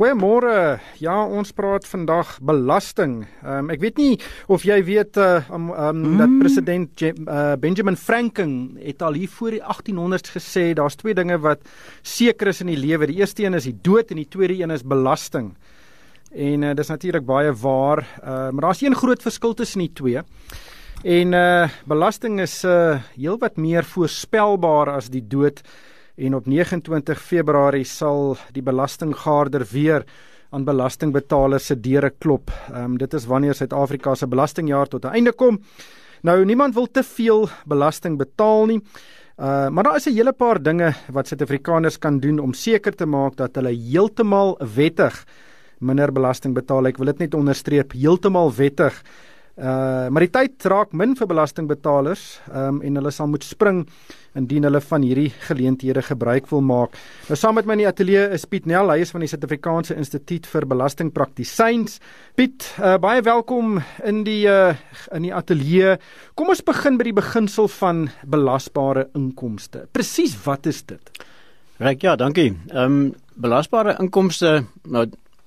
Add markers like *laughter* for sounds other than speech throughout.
Goeiemôre. Ja, ons praat vandag belasting. Um, ek weet nie of jy weet uh, um, um, mm. dat president Je uh, Benjamin Franklin het al hier voor die 1800s gesê daar's twee dinge wat seker is in die lewe. Die eerste een is die dood en die tweede een is belasting. En uh, dis natuurlik baie waar, uh, maar daar's een groot verskil tussen die twee. En uh belasting is uh heelwat meer voorspelbaar as die dood en op 29 Februarie sal die belastinggaarder weer aan belastingbetalers se deure klop. Ehm um, dit is wanneer Suid-Afrika se belastingjaar tot 'n einde kom. Nou niemand wil te veel belasting betaal nie. Uh maar daar is 'n hele paar dinge wat Suid-Afrikaners kan doen om seker te maak dat hulle heeltemal wettig minder belasting betaal. Ek wil dit net onderstreep, heeltemal wettig. Uh maar die tyd raak min vir belastingbetalers, ehm um, en hulle sal moet spring indien hulle van hierdie geleenthede gebruik wil maak. Nou saam met my in die ateljee is Piet Nel, hy is van die Suid-Afrikaanse Instituut vir Belastingpraktisyns. Piet, uh, baie welkom in die uh, in die ateljee. Kom ons begin by die beginsel van belasbare inkomste. Presies wat is dit? Reg ja, dankie. Ehm um, belasbare inkomste nou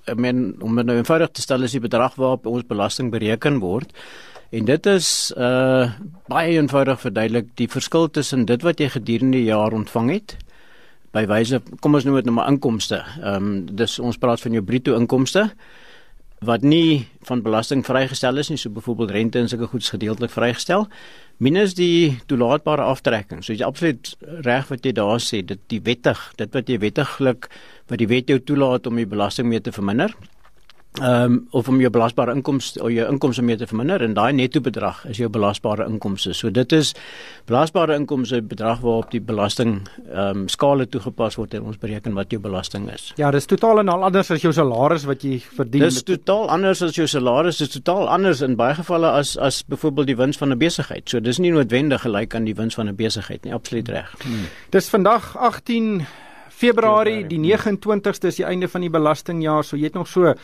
ek meen om dit nou eenvoudig te stel is die bedrag waarop ons belasting bereken word. En dit is uh baie eenvoudig verduidelik die verskil tussen dit wat jy gedurende die jaar ontvang het by wyse kom ons noem dit nou maar inkomste. Ehm um, dis ons praat van jou bruto inkomste wat nie van belasting vrygestel is nie, so byvoorbeeld rente en sulke goeds gedeeltelik vrygestel minus die toelaatbare aftrekking. So jy absoluut reg wat jy daar sê, dit die wettig, dit wat jy wettiglik wat die wet jou toelaat om die belasting mee te verminder ehm um, of om jou belasbare inkomste of jou inkomste mee te verminder en daai netto bedrag is jou belasbare inkomste. So dit is belasbare inkomste bedrag waarop die belasting ehm um, skale toegepas word en ons bereken wat jou belasting is. Ja, dis totaal en al anders as jou salaris wat jy verdien. Dis totaal anders as jou salaris, dis totaal anders in baie gevalle as as byvoorbeeld die wins van 'n besigheid. So dis nie noodwendig gelyk aan die wins van 'n besigheid nie, absoluut reg. Hmm. Dis vandag 18 Februarie die 29ste is die einde van die belastingjaar, so jy het nog so uh,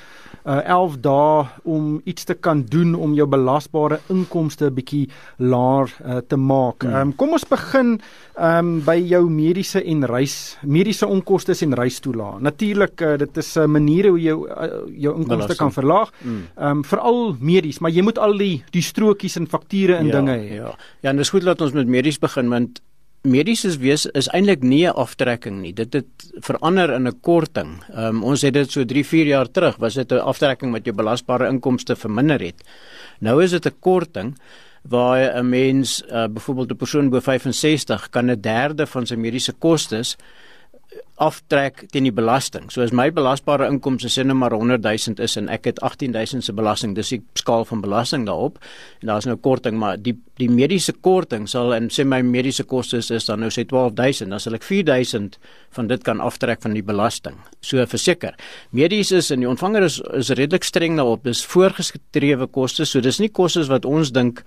11 dae om iets te kan doen om jou belasbare inkomste 'n bietjie laer uh, te maak. Hmm. Um, kom ons begin um, by jou mediese en reis mediese onkoste en reistoelae. Natuurlik uh, dit is 'n uh, manier hoe jy uh, jou inkomste kan verlaag. Hmm. Um, veral medies, maar jy moet al die die strokies en fakture en ja, dinge hê. Ja. Ja, en dis goed dat ons met medies begin want medies wees is eintlik nie 'n aftrekking nie. Dit het verander in 'n korting. Um, ons het dit so 3-4 jaar terug was dit 'n aftrekking wat jou belasbare inkomste verminder het. Nou is dit 'n korting waar 'n mens uh, byvoorbeeld 'n persoon bo 65 kan 'n derde van sy mediese kostes aftrek teen die belasting. So as my belasbare inkomste sê net maar 100 000 is en ek het 18 000 se belasting, dis die skaal van belasting daarop. En daar's nou korting, maar die die mediese korting sal en sê my mediese kostes is dan nou sê 12 000, dan sal ek 4 000 van dit kan aftrek van die belasting. So verseker. Medies is en die ontvanger is is redelik streng daarop. Dis voorgeskrewe kostes, so dis nie kostes wat ons dink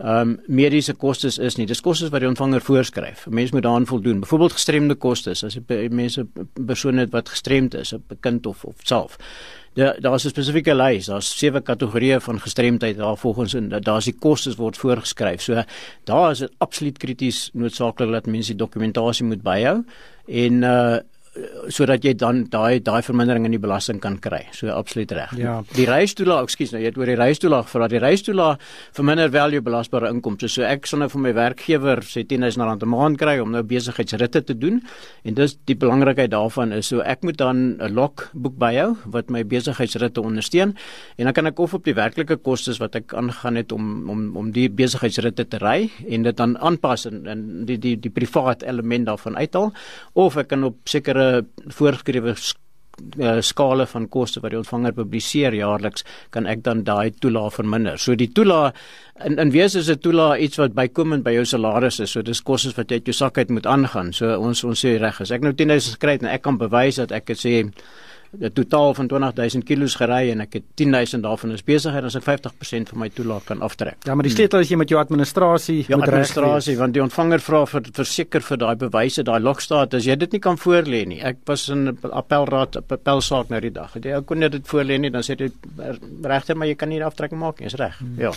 ehm um, mediese kostes is nie. Dis kostes wat die ontvanger voorskryf. Mense moet daaraan voldoen. Byvoorbeeld gestremde kostes as jy mense persone wat gestremd is, 'n kind of of self. Daar daar's 'n spesifieke lys. Daar's sewe kategorieë van gestremdheid daar volgens en daar's die kostes word voorgeskryf. So daar is dit absoluut krities noodsaaklik dat mense die dokumentasie moet byhou en uh sodat jy dan daai daai vermindering in die belasting kan kry. So absoluut reg. Ja. Die reistoelaag, ekskuus nou, jy het oor die reistoelaag vra. Die reistoelaag verminder wel jou belasbare inkomste. So ek sal nou vir my werkgewer sê 10000 rand 'n maand kry om nou besigheidsritte te doen. En dis die belangrikheid daarvan is so ek moet dan 'n logboek byhou wat my besigheidsritte ondersteun en dan kan ek of op die werklike kostes wat ek aangaan het om om om die besigheidsritte te ry en dit dan aanpas en, en die die die privaat element daarvan uithaal of ek kan op sekere voorgeskrewe uh, skale van koste wat die ontvanger publiseer jaarliks kan ek dan daai toelaag verminder. So die toelaag in in wese is 'n toelaag iets wat bykomend by jou salaris is. So dis kostes wat jy uit jou sak uit moet aangaan. So ons ons sê reg is ek nou 10000 gekry het en ek kan bewys dat ek sê 'n totaal van 20000 kg gery en ek het 10000 daarvan is besigheid as ek 50% van my toelaag kan aftrek. Ja, maar die sleutel is jy met jou administrasie ja, moet administrasie want die ontvanger vra vir verseker vir daai bewyse, daai logstaat as jy dit nie kan voorlê nie. Ek was in 'n appelraad 'n appelsaak nou die dag. Jy kon net dit voorlê nie, dan sê jy regter maar jy kan nie aftrekking maak nie, is reg. Hmm. Ja.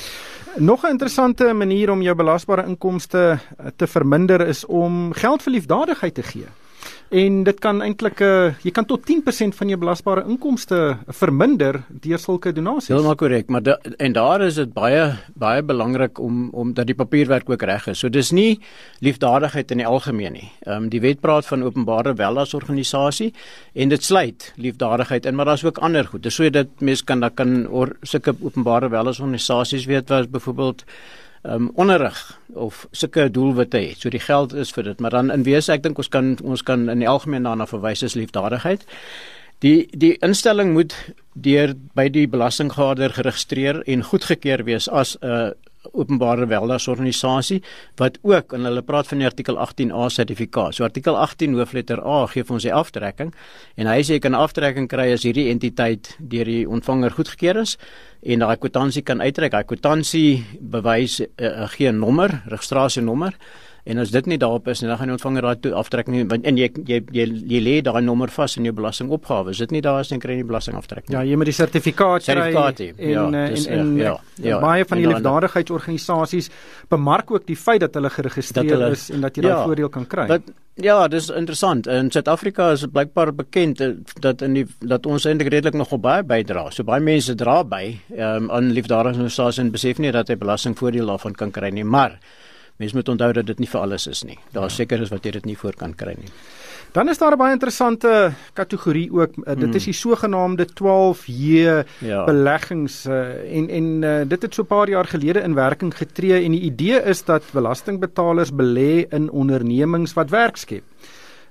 Nog 'n interessante manier om jou belasbare inkomste te verminder is om geld vir liefdadigheid te gee. En dit kan eintlik 'n uh, jy kan tot 10% van jou belasbare inkomste verminder deur sulke donasies. Heeltemal korrek, maar da, en daar is dit baie baie belangrik om om dat die papierwerk ook reg is. So dis nie liefdadigheid in die algemeen nie. Ehm um, die wet praat van openbare weldadigheidsorganisasie en dit sluit liefdadigheid in, maar daar's ook ander goed. Dis so dat mense kan dan kan oor sulke openbare weldadigheidsorganisasies weet wat byvoorbeeld um onderrig of sulke doelwitte het. So die geld is vir dit, maar dan in wese ek dink ons kan ons kan in die algemeen daarna verwys as liefdadigheid. Die die instelling moet deur by die belastinggader geregistreer en goedgekeur wees as 'n uh, openbare weldadigheidsorganisasie wat ook en hulle praat van die artikel 18A sertifikaat. So artikel 18 hoofletter A gee vir ons die aftrekking en hy sê jy kan 'n aftrekking kry as hierdie entiteit deur die ontvanger goedgekeur is en daai kwitansie kan uitreik. Daai kwitansie bewys 'n uh, uh, geen nommer, registrasienommer En as dit nie daarop is nie, dan gaan die ontvanger daai aftrekking nie want en jy jy jy, jy lê daai nommer vas in jou belastingopgawe. Is dit nie daar as jy kry die belastingaftrekking? Ja, jy moet die sertifikaat kry. Sertifikaat. Ja, en, dis en, en, ja, ja. Baie van die liefdadigheidsorganisasies bemark ook die feit dat hulle geregistreer dat hulle, is en dat jy daai ja, voordeel kan kry. Dat, ja, dis interessant. In Suid-Afrika is blykbaar bekend eh, dat in die dat ons eintlik redelik nogal baie bydra. So baie mense dra by um, aan liefdadigheidsorganisasies en besef nie dat hy belastingvoordeel daarvan kan kry nie, maar Mens moet onthou dat dit nie vir alles is nie. Daar ja. seker is wat jy dit nie voor kan kry nie. Dan is daar 'n baie interessante kategorie ook. Uh, dit is hmm. die sogenaamde 12J ja. beleggings uh, en en uh, dit het so 'n paar jaar gelede in werking getree en die idee is dat belastingbetalers belê in ondernemings wat werk skep.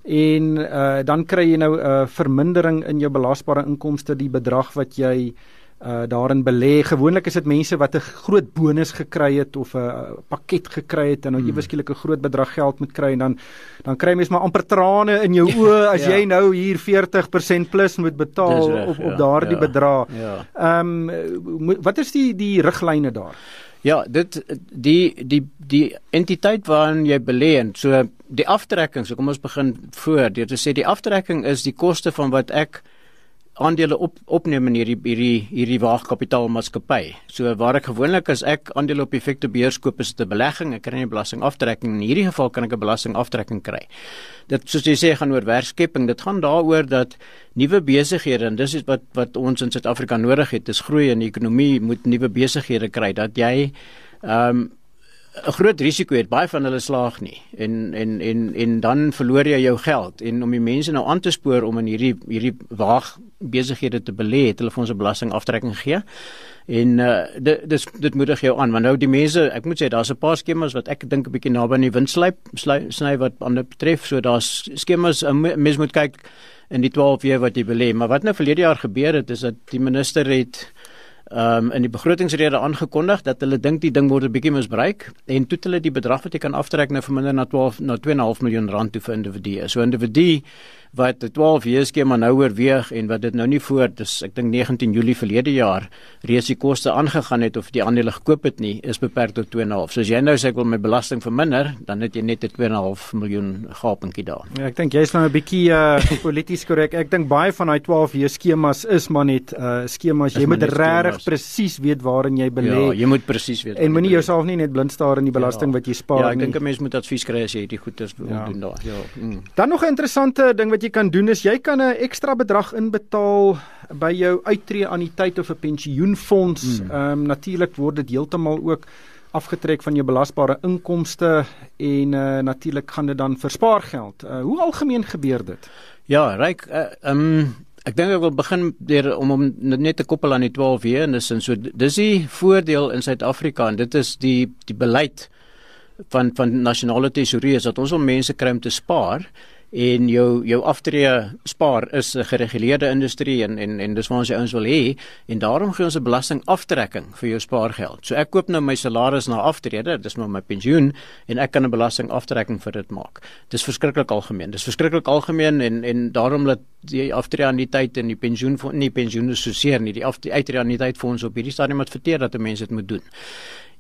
En uh, dan kry jy nou 'n uh, vermindering in jou belasbare inkomste die bedrag wat jy uh daarin belê. Gewoonlik is dit mense wat 'n groot bonus gekry het of 'n pakket gekry het en nou hmm. eweskielik 'n groot bedrag geld moet kry en dan dan kry mens maar amper trane in jou *laughs* oë as ja. jy nou hier 40% plus moet betaal reg, op op ja, daardie ja, bedrag. Ehm ja. um, wat is die die riglyne daar? Ja, dit die die die entiteit waarin jy belê en so die aftrekking, so kom ons begin voor. Dit sê die aftrekking is die koste van wat ek aandele op opneem in hierdie hierdie hierdie waagkapitaalmaatskappy. So waar ek gewoonlik as ek aandele op effekte beurs koop is dit 'n belegging, ek kry 'n belastingaftrekking. In hierdie geval kan ek 'n belastingaftrekking kry. Dit soos jy sê gaan oor werkskepping. Dit gaan daaroor dat nuwe besighede en dis wat wat ons in Suid-Afrika nodig het, is groei in die ekonomie, moet nuwe besighede kry dat jy ehm um, 'n groot risiko het baie van hulle slaag nie. En en en en dan verloor jy jou geld. En om die mense nou aan te spoor om in hierdie hierdie waag besighede te belê het hulle vir ons 'n belastingaftrekking gegee. En uh, dit dis dit moedig jou aan. Want nou die mense ek moet sê daar's 'n paar skemas wat ek dink 'n bietjie naby aan die windslyp sny wat ander betref. So daar's skemas 'n mens moet kyk in die 12 jaar wat jy belê. Maar wat nou verlede jaar gebeur het is dat die minister het um, in die begrotingsrede aangekondig dat hulle dink die ding word 'n bietjie misbruik en toe hulle die bedrag wat jy kan aftrek nou verminder na 12 na 2.5 miljoen rand toe vir individue. So individue wat 'n 12 jaar skema nou oorweeg en wat dit nou nie voor dis ek dink 19 Julie verlede jaar reeds die koste aangegaan het of die aandele gekoop het nie is beperk tot 2.5. So as jy nou sê ek wil my belasting verminder, dan het jy net 'n 2.5 miljoen gapentjie daar. Ja, ek dink jy's nou 'n bietjie uh *laughs* polities korrek. Ek dink baie van daai 12 jaar skemas is maar net uh skemas. Jy moet regtig presies weet waarin jy belê. Ja, jy moet presies weet. En moenie jouself nie net blind staar in die belasting ja. wat jy spaar nie. Ja, ek dink 'n mens moet advies kry as jy hierdie goeders wil ja. doen daar. Ja. Mm. Dan nog 'n interessante ding wat wat jy kan doen is jy kan 'n ekstra bedrag inbetaal by jou uittreë anniteit of 'n pensioenfonds. Hmm. Ehm um, natuurlik word dit heeltemal ook afgetrek van jou belasbare inkomste en uh, natuurlik gaan dit dan vir spaargeld. Uh, hoe algemeen gebeur dit? Ja, ryk eh, ehm uh, um, ek dink ek wil begin deur om om net te koppel aan die 12 weer en dis en so dis die voordeel in Suid-Afrika en dit is die die beleid van van nasionale tesourier is dat ons al mense kry om te spaar en jou jou aftree spaar is 'n gereguleerde industrie en en en dis waar ons ouens wil hê en daarom gee ons 'n belastingaftrekking vir jou spaargeld. So ek koop nou my salaris na aftrede, dis nou my pensioen en ek kan 'n belastingaftrekking vir dit maak. Dis verskriklik algemeen. Dis verskriklik algemeen en en daarom dat die aftree aan die tyd en die pensioen nie pensioen is so seer nie. Die aan die tyd vir ons op hierdie stadium moet verteer dat mense dit moet doen.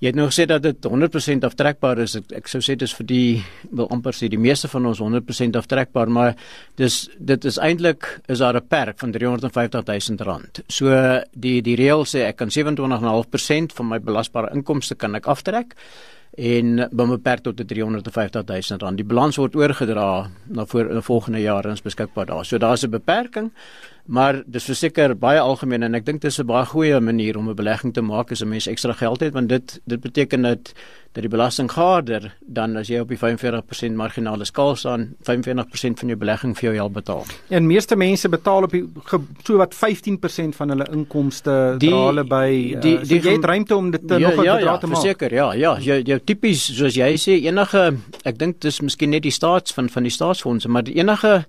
Jy het nou gesê dat dit 100% aftrekbaar is. Ek, ek sou sê dis vir die wil amper sê die meeste van ons 100% aftrekbaar, maar dis dit is eintlik is daar 'n perk van 350 000 rand. So die die reël sê ek kan 27.5% van my belasbare inkomste kan ek aftrek. En beperk tot 350 000 rand. Die balans word oorgedra na voor na volgende jaar ons beskikbaar daar. So daar's 'n beperking. Maar dis verseker baie algemeen en ek dink dit is 'n baie goeie manier om 'n belegging te maak as 'n mens ekstra geld het want dit dit beteken dat dat die belasting harder dan as jy op die 45% marginale skaal staan, 45% van jou belegging vir jou help betaal. En meeste mense betaal op die so wat 15% van hulle inkomste dra hulle by die, uh, die, so jy het ruimte om dit ja, nog 'n ja, bedrag ja, te maak. Verseker, ja, ja, jou jou tipies soos jy sê enige ek dink dis miskien net die staats van van die staatsfondse, maar enige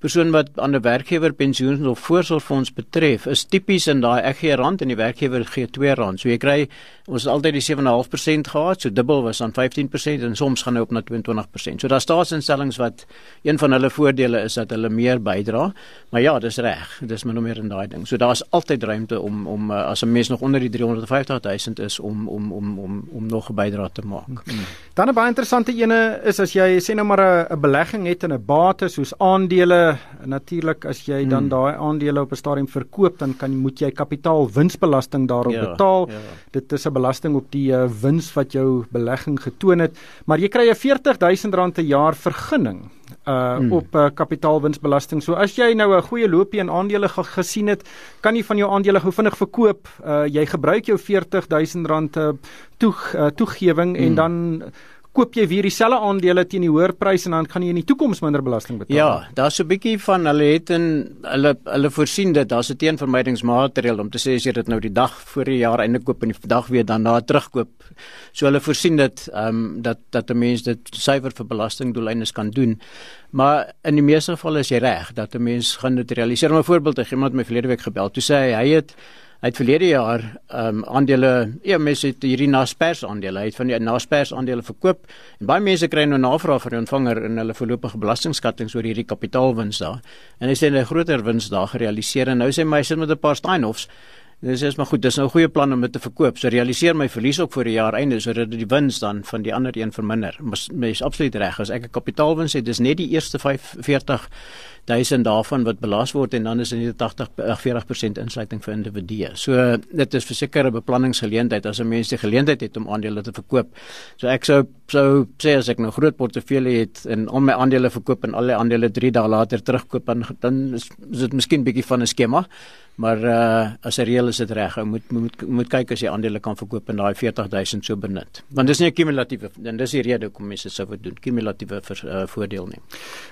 persoon wat aan 'n werkgewer pensioen of voorsorgfonds betref, is tipies in daai ek gee rand en die werkgewer gee R2. So jy kry ons het altyd die 7.5% gehad, so dubbel was dan 15% en soms gaan hy op na 22%. So daar staatsinstellings wat een van hulle voordele is dat hulle meer bydra. Maar ja, dis reg. Dis min of meer in daai ding. So daar's altyd ruimte om om uh, as 'n mens nog onder die 350 000 is om om om om om nog 'n bydrae te maak. Hmm. Dan 'n baie interessante ene is as jy sê nou maar 'n belegging het in 'n bate soos aandele natuurlik as jy dan hmm. daai aandele op 'n stadium verkoop dan kan moet jy kapitaalwinsbelasting daarop ja, betaal. Ja. Dit is 'n belasting op die uh, wins wat jou belegging getoon het, maar jy kry 'n R40000 'n jaar vergunning uh hmm. op uh, kapitaalwinsbelasting. So as jy nou 'n goeie loopie in aandele gesien het, kan jy van jou aandele gou vinnig verkoop. Uh jy gebruik jou R40000 uh, toeg uh, toegewing hmm. en dan koop jy weer dieselfde aandele teen die hoër prys en dan gaan jy in die toekoms minder belasting betaal. Ja, daar's so 'n bietjie van hulle het in hulle hulle voorsien dit daar's 'n teenvermydingsmaatreël om te sê as jy dit nou die dag voor die jaar einde koop en die dag weer dan na terugkoop. So hulle voorsien dit ehm um, dat dat 'n mens dit suiwer vir belastingdoeleindes kan doen. Maar in die meeste gevalle is jy reg dat 'n mens gaan dit realiseer. 'n Voorbeeld, iemand het my verlede week gebel. Toe sê hy hy het Hy het verlede jaar ehm um, aandele, ja, mense het hierdie Naspers aandele, hy het van die Naspers aandele verkoop en baie mense kry nou navraag van die ontvanger in hulle voorlopige belastingskatting oor hierdie kapitaalwins daar. En hy sê 'n groter wins daar gerealiseer en nou sê my sit met 'n paar Steinhoffs Dis is maar goed, dis nou 'n goeie plan om dit te verkoop. So realiseer my verlies ook vir die jaar einde sodat die wins dan van die ander een verminder. Mens absoluut reg, as ek 'n kapitaalwins het, dis net die eerste 45 1000 daarvan wat belas word en dan is dit 80 40% insluiting vir individue. So dit is verseker 'n beplanningsgeleentheid as 'n mens die geleentheid het om aandele te verkoop. So ek sou sou sê as ek nou groot portefeulje het en al my aandele verkoop en al die aandele 3 dae later terugkoop dan dan is, is dit miskien bietjie van 'n skema. Maar uh as 'n reël is dit reg. Jy moet moet moet kyk as jy aandele kan verkoop en daai 40000 so benut. Want dis nie 'n kumulatiewe en dis die rede hoekom mense dit sou doen. Kumulatiewe vir, uh, voordeel nie.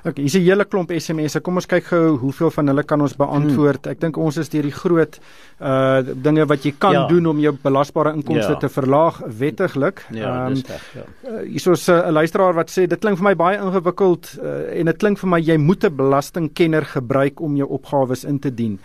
Okay, hier's 'n hele klomp SMS'e kom ons kyk gou hoeveel van hulle kan ons beantwoord. Hmm. Ek dink ons is deur die groot uh dinge wat jy kan ja. doen om jou belasbare inkomste ja. te verlaag wettiglik. Ja, um, dis reg. Ja. Uh, hier is 'n uh, luisteraar wat sê dit klink vir my baie ingewikkeld uh, en dit klink vir my jy moet 'n belastingkenner gebruik om jou opgawes in te dien.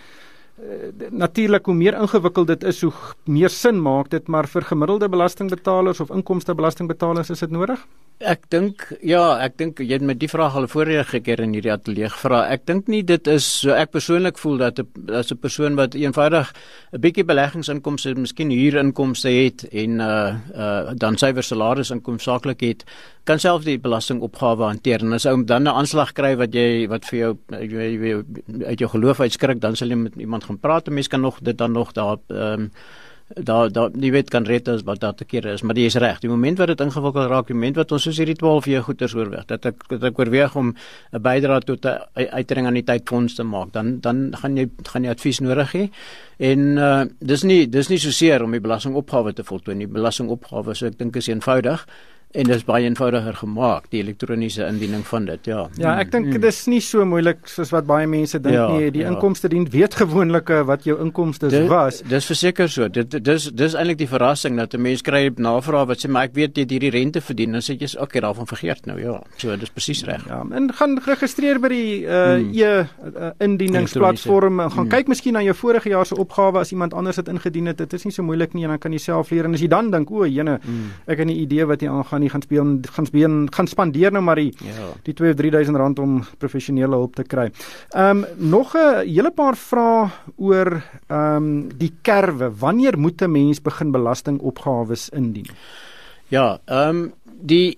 Uh, natuurlik hoe meer ingewikkeld dit is, hoe meer sin maak dit, maar vir gemiddelde belastingbetalers of inkomstebelastingbetalers is dit nodig? Ek dink ja, ek dink jy het met die vraag al vorige keer in hierdie ateljee gevra. Ek dink nie dit is so ek persoonlik voel dat as 'n persoon wat eenvoudig 'n bietjie beleggingsinkomste, miskien huurinkomste het en uh uh dan syfer salarisinkomste saaklik het, kan self die belastingopgawe hanteer. En as ou dan 'n aanslag kry wat jy wat vir jou jy, jy, uit jou geloof uitskrik, dan sal jy met iemand gaan praat. 'n Mens kan nog dit dan nog daar ehm um, daar daar die wet kan red as wat daar te kere is maar jy is reg die oomblik wat dit ingewikkeld raak die oomblik wat ons soos hierdie 12 jaar goeders oorweeg dat ek dat ek oorweeg om 'n bydrae tot 'n uitering aan die tydfonds te maak dan dan gaan jy gaan jy advies nodig hê en uh, dis nie dis nie so seer om die belastingopgawe te voltooi die belastingopgawe so ek dink is eenvoudig En dit is baie eenvoudiger gemaak, die elektroniese indiening van dit, ja. Ja, ek dink mm. dit is nie so moeilik soos wat baie mense dink ja, nie. Die ja. inkomste dien weet gewoonlik wat jou inkomste was. Dis verseker so. Dit dis dis eintlik die verrassing dat 'n mens kry navraag wat sê maar ek weet jy het hierdie rente verdien, dan sê jy, "Oké, okay, daarvan vergeet nou." Ja. So, dis presies reg. Ja, en gaan registreer by die uh mm. e uh, indieningsplatform. Gaan mm. kyk miskien na jou vorige jaar se opgawe as iemand anders dit ingedien het. Dit is nie so moeilik nie en dan kan jy self leer en as jy dan dink, "O, jene, mm. ek het 'n idee wat hier aangaan." Nie gaan speel gaan speel gaan spandeer nou maar die ja. die 2 of 3000 rand om professionele hulp te kry. Ehm um, nog 'n hele paar vrae oor ehm um, die kerwe. Wanneer moet 'n mens begin belastingopgawes indien? Ja, ehm um, die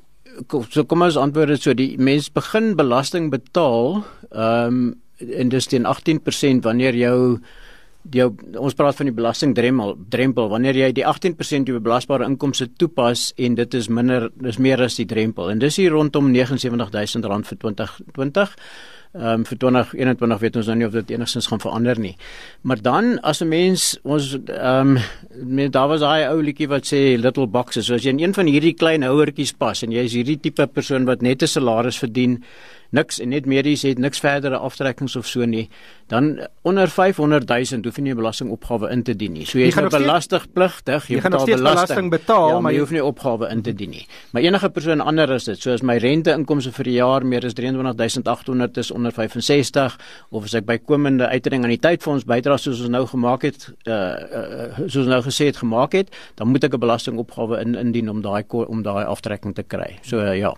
so kom ons antwoord dit so die mens begin belasting betaal ehm um, en dis teen 18% wanneer jou jou ons praat van die belastingdrempel drempel wanneer jy die 18% jou belasbare inkomste toepas en dit is minder dis meer as die drempel en dis hier rondom R79000 vir 2020 Ehm um, vir 2021 weet ons nou nie of dit enigstens gaan verander nie. Maar dan as 'n mens ons ehm um, daar was daai ou liedjie wat sê little boxes. So as jy in een van hierdie klein houertjies pas en jy is hierdie tipe persoon wat net 'n salaris verdien, niks en net medies het niks verdere aftrekkings of so nie, dan onder 500 000 hoef jy nie 'n belastingopgawe in te dien nie. So jy, jy is nou belastingpligtig, jy, jy betaal belasting, belasting betaal, ja, maar jy hoef nie opgawe in te dien nie. Maar enige persoon anders is dit. So as my rente inkomste vir die jaar meer as 23800 is onder 65 of as ek bykomende uitreding aan die tydfonds bydra soos ons nou gemaak het, uh, uh soos nou gesê het gemaak het, dan moet ek 'n belastingopgawe in indien om daai om daai aftrekking te kry. So uh, ja.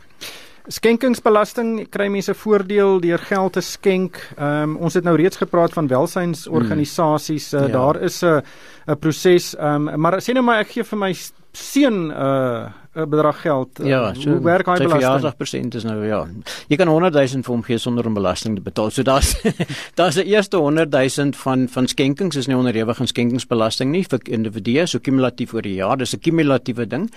Skenkingsbelasting kry mense voordeel deur geld te skenk. Ehm um, ons het nou reeds gepraat van welsynsorganisasies. Hmm. Uh, ja. Daar is 'n 'n proses. Ehm um, maar sê nou maar ek gee vir my seun 'n uh, 'n bedrag geld. Uh, ja, so hoe werk hy belasting? 40% is nou ja. Jy kan 100 000 vir hom gee sonder om belasting te betaal. So daar's *laughs* daar's 'n eerste 100 000 van van skenkings is nie onderhewig aan skenkingsbelasting nie vir individue, so kumulatief oor die jaar. Dis 'n kumulatiewe ding.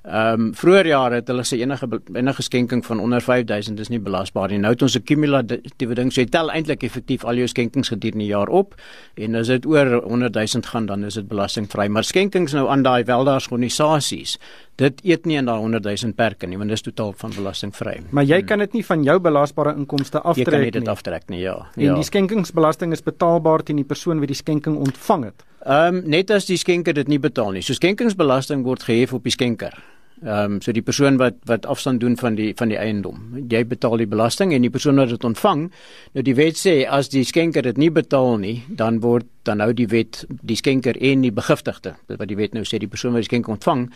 Ehm um, vroeër jare het hulle sê enige enige skenking van onder 5000 is nie belasbaar nie. Nou het ons 'n kumulatiewe ding. So jy tel eintlik effektief al jou skenkings gedurende die jaar op en as dit oor 100 000 gaan dan is dit belastingvry. Maar skenkings nou aan daai weldaarsorganisasies, dit eet nie in daai 100 000 perke nie, want dit is totaal van belastingvry. Maar jy hmm. kan dit nie van jou belasbare inkomste aftrek nie. Jy kan dit aftrek nie, ja. En ja. die skenkingsbelasting is betaalbaar teen die persoon wie die skenking ontvang het. Ehm um, net as die skenker dit nie betaal nie. So skenkingsbelasting word gehef op die skenker. Ehm um, so die persoon wat wat afstand doen van die van die eiendom. Jy betaal die belasting en die persoon wat dit ontvang, nou die wet sê as die skenker dit nie betaal nie, dan word dan nou die wet die skenker en die begiftigde wat die wet nou sê die persoon wat die skenk ontvang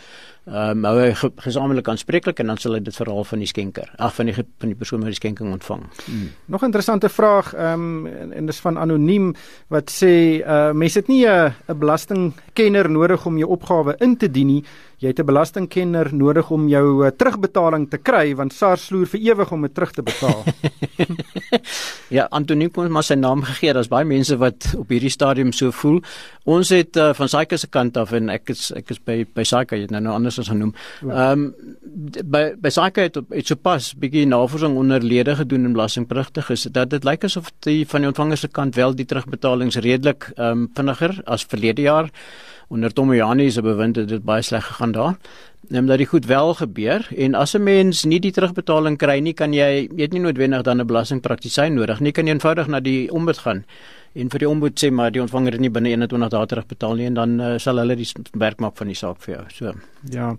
ehm um, hou hy gesamentlik aanspreeklik en dan sal hy dit verhaal van die skenker ag van die van die persoon wat die skenking ontvang. Hmm. Nog 'n interessante vraag ehm um, en, en dis van anoniem wat sê uh mense het nie 'n 'n belastingkenner nodig om jou opgawe in te dien nie. Jy het 'n belastingkenner nodig om jou uh, terugbetaling te kry want SARS sloer vir ewig om dit terug te betaal. *laughs* ja, anoniem kom maar sy naam gegee. Daar's baie mense wat op hierdie stadium so voel. Ons het uh, van Saika se kant af en ek is ek is by by Saika jy het nou nou anders as genoem. Ja. Ehm um, by by Saika het het so pas bietjie navorsing onder lede gedoen en belastingpligtig is dat dit lyk asof die van die ontvanger se kant wel die terugbetalings redelik ehm um, vinniger as verlede jaar onder Tomoyani se bewind het dit baie sleg gegaan daar. Neem dat dit goed wel gebeur en as 'n mens nie die terugbetaling kry nie, kan jy weet nie noodwendig dan 'n belastingpraktisyn nodig nie, kan jy eenvoudig na die ombud gaan en vir die ombud sê maar die ontvanger het nie binne 21 dae terugbetaal nie en dan uh, sal hulle die werk maak van die saak vir jou. So. Ja.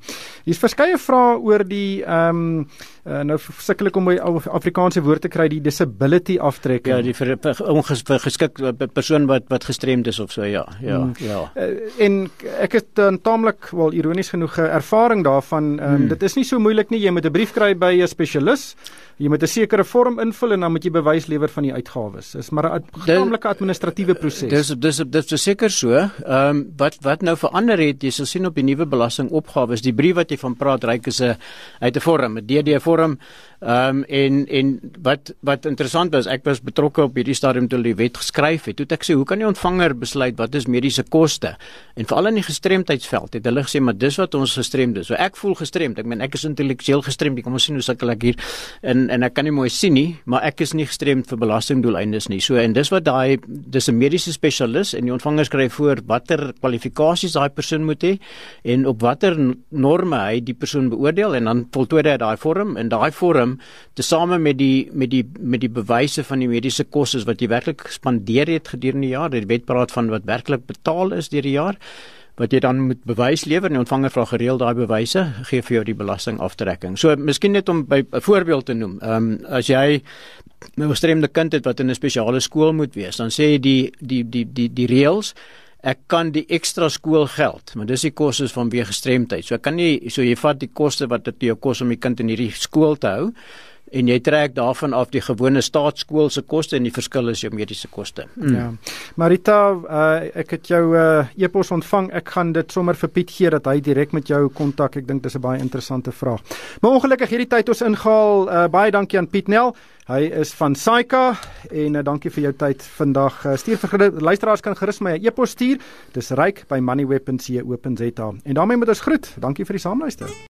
Hier's verskeie vrae oor die ehm um, uh, nou sukkel ek om my Afrikaanse woord te kry die disability aftrekking. Ja, die vir, vir, onges, vir geskik persoon wat wat gestremd is of so ja. Ja. Hmm. Ja. Uh, en ek het 'n uh, taamlik wel ironies genoeg ervaring daarvan. Um, hmm. Dit is nie so moeilik nie. Jy moet 'n brief kry by 'n spesialis. Jy moet 'n sekere vorm invul en dan moet jy bewys lewer van die uitgawes. Dis maar 'n taamlike administratiewe proses. Dis dis dis verseker so. Ehm um, wat wat nou verander het, jy sal sien op die nuwe belastingopgawes, die brief wat jy van praat, reik is 'n uit 'n vorm, 'n DD vorm. Ehm um, en en wat wat interessant was, ek was betrokke op hierdie stadium toe die wet geskryf het. Toe ek sê, hoe kan die ontvanger besluit wat is mediese koste? En veral in die gestremdheidsveld het hulle gesê, maar dis wat ons gestremd is. So ek voel gestremd. Ek meen ek is intellektueel gestremd. Kom ons sien hoe sukkel ek hier. En en ek kan nie mooi sien nie, maar ek is nie gestremd vir belastingdoeleindes nie. So en dis wat daai dis 'n mediese spesialis en die ontvanger skryf voor watter kwalifikasies daai persoon moet hê en op watter norme hy die persoon beoordeel en dan voltooi hy daai vorm en daai vorm vorm tesame met die met die met die bewyse van die mediese kostes wat jy werklik spandeer het gedurende die jaar. Die wet praat van wat werklik betaal is deur die jaar wat jy dan moet bewys lewer en die ontvanger vra gereeld daai bewyse gee vir jou die belastingaftrekking. So miskien net om by 'n voorbeeld te noem. Ehm um, as jy 'n gestremde kind het wat in 'n spesiale skool moet wees, dan sê die die die die die reëls ek kan die ekstra skoolgeld, maar dis die kostes vanweë gestremdheid. So ek kan nie so jy vat die koste wat dit jou kos om die kind in hierdie skool te hou en jy trek daarvan af die gewone staatskool se koste en die verskil is jou mediese koste. Mm. Ja. Marita, uh, ek het jou uh, e-pos ontvang. Ek gaan dit sommer vir Piet gee dat hy direk met jou kontak. Ek dink dis 'n baie interessante vraag. Maar ongelukkig hierdie tyd ons ingehaal. Uh, baie dankie aan Piet Nel. Hy is van Saika en uh, dankie vir jou tyd vandag. Uh, stuur vir luisteraars kan gerus my 'n e-pos stuur. Dis ryk by moneyweb.co.za. En daarmee moet ons groet. Dankie vir die saamluister.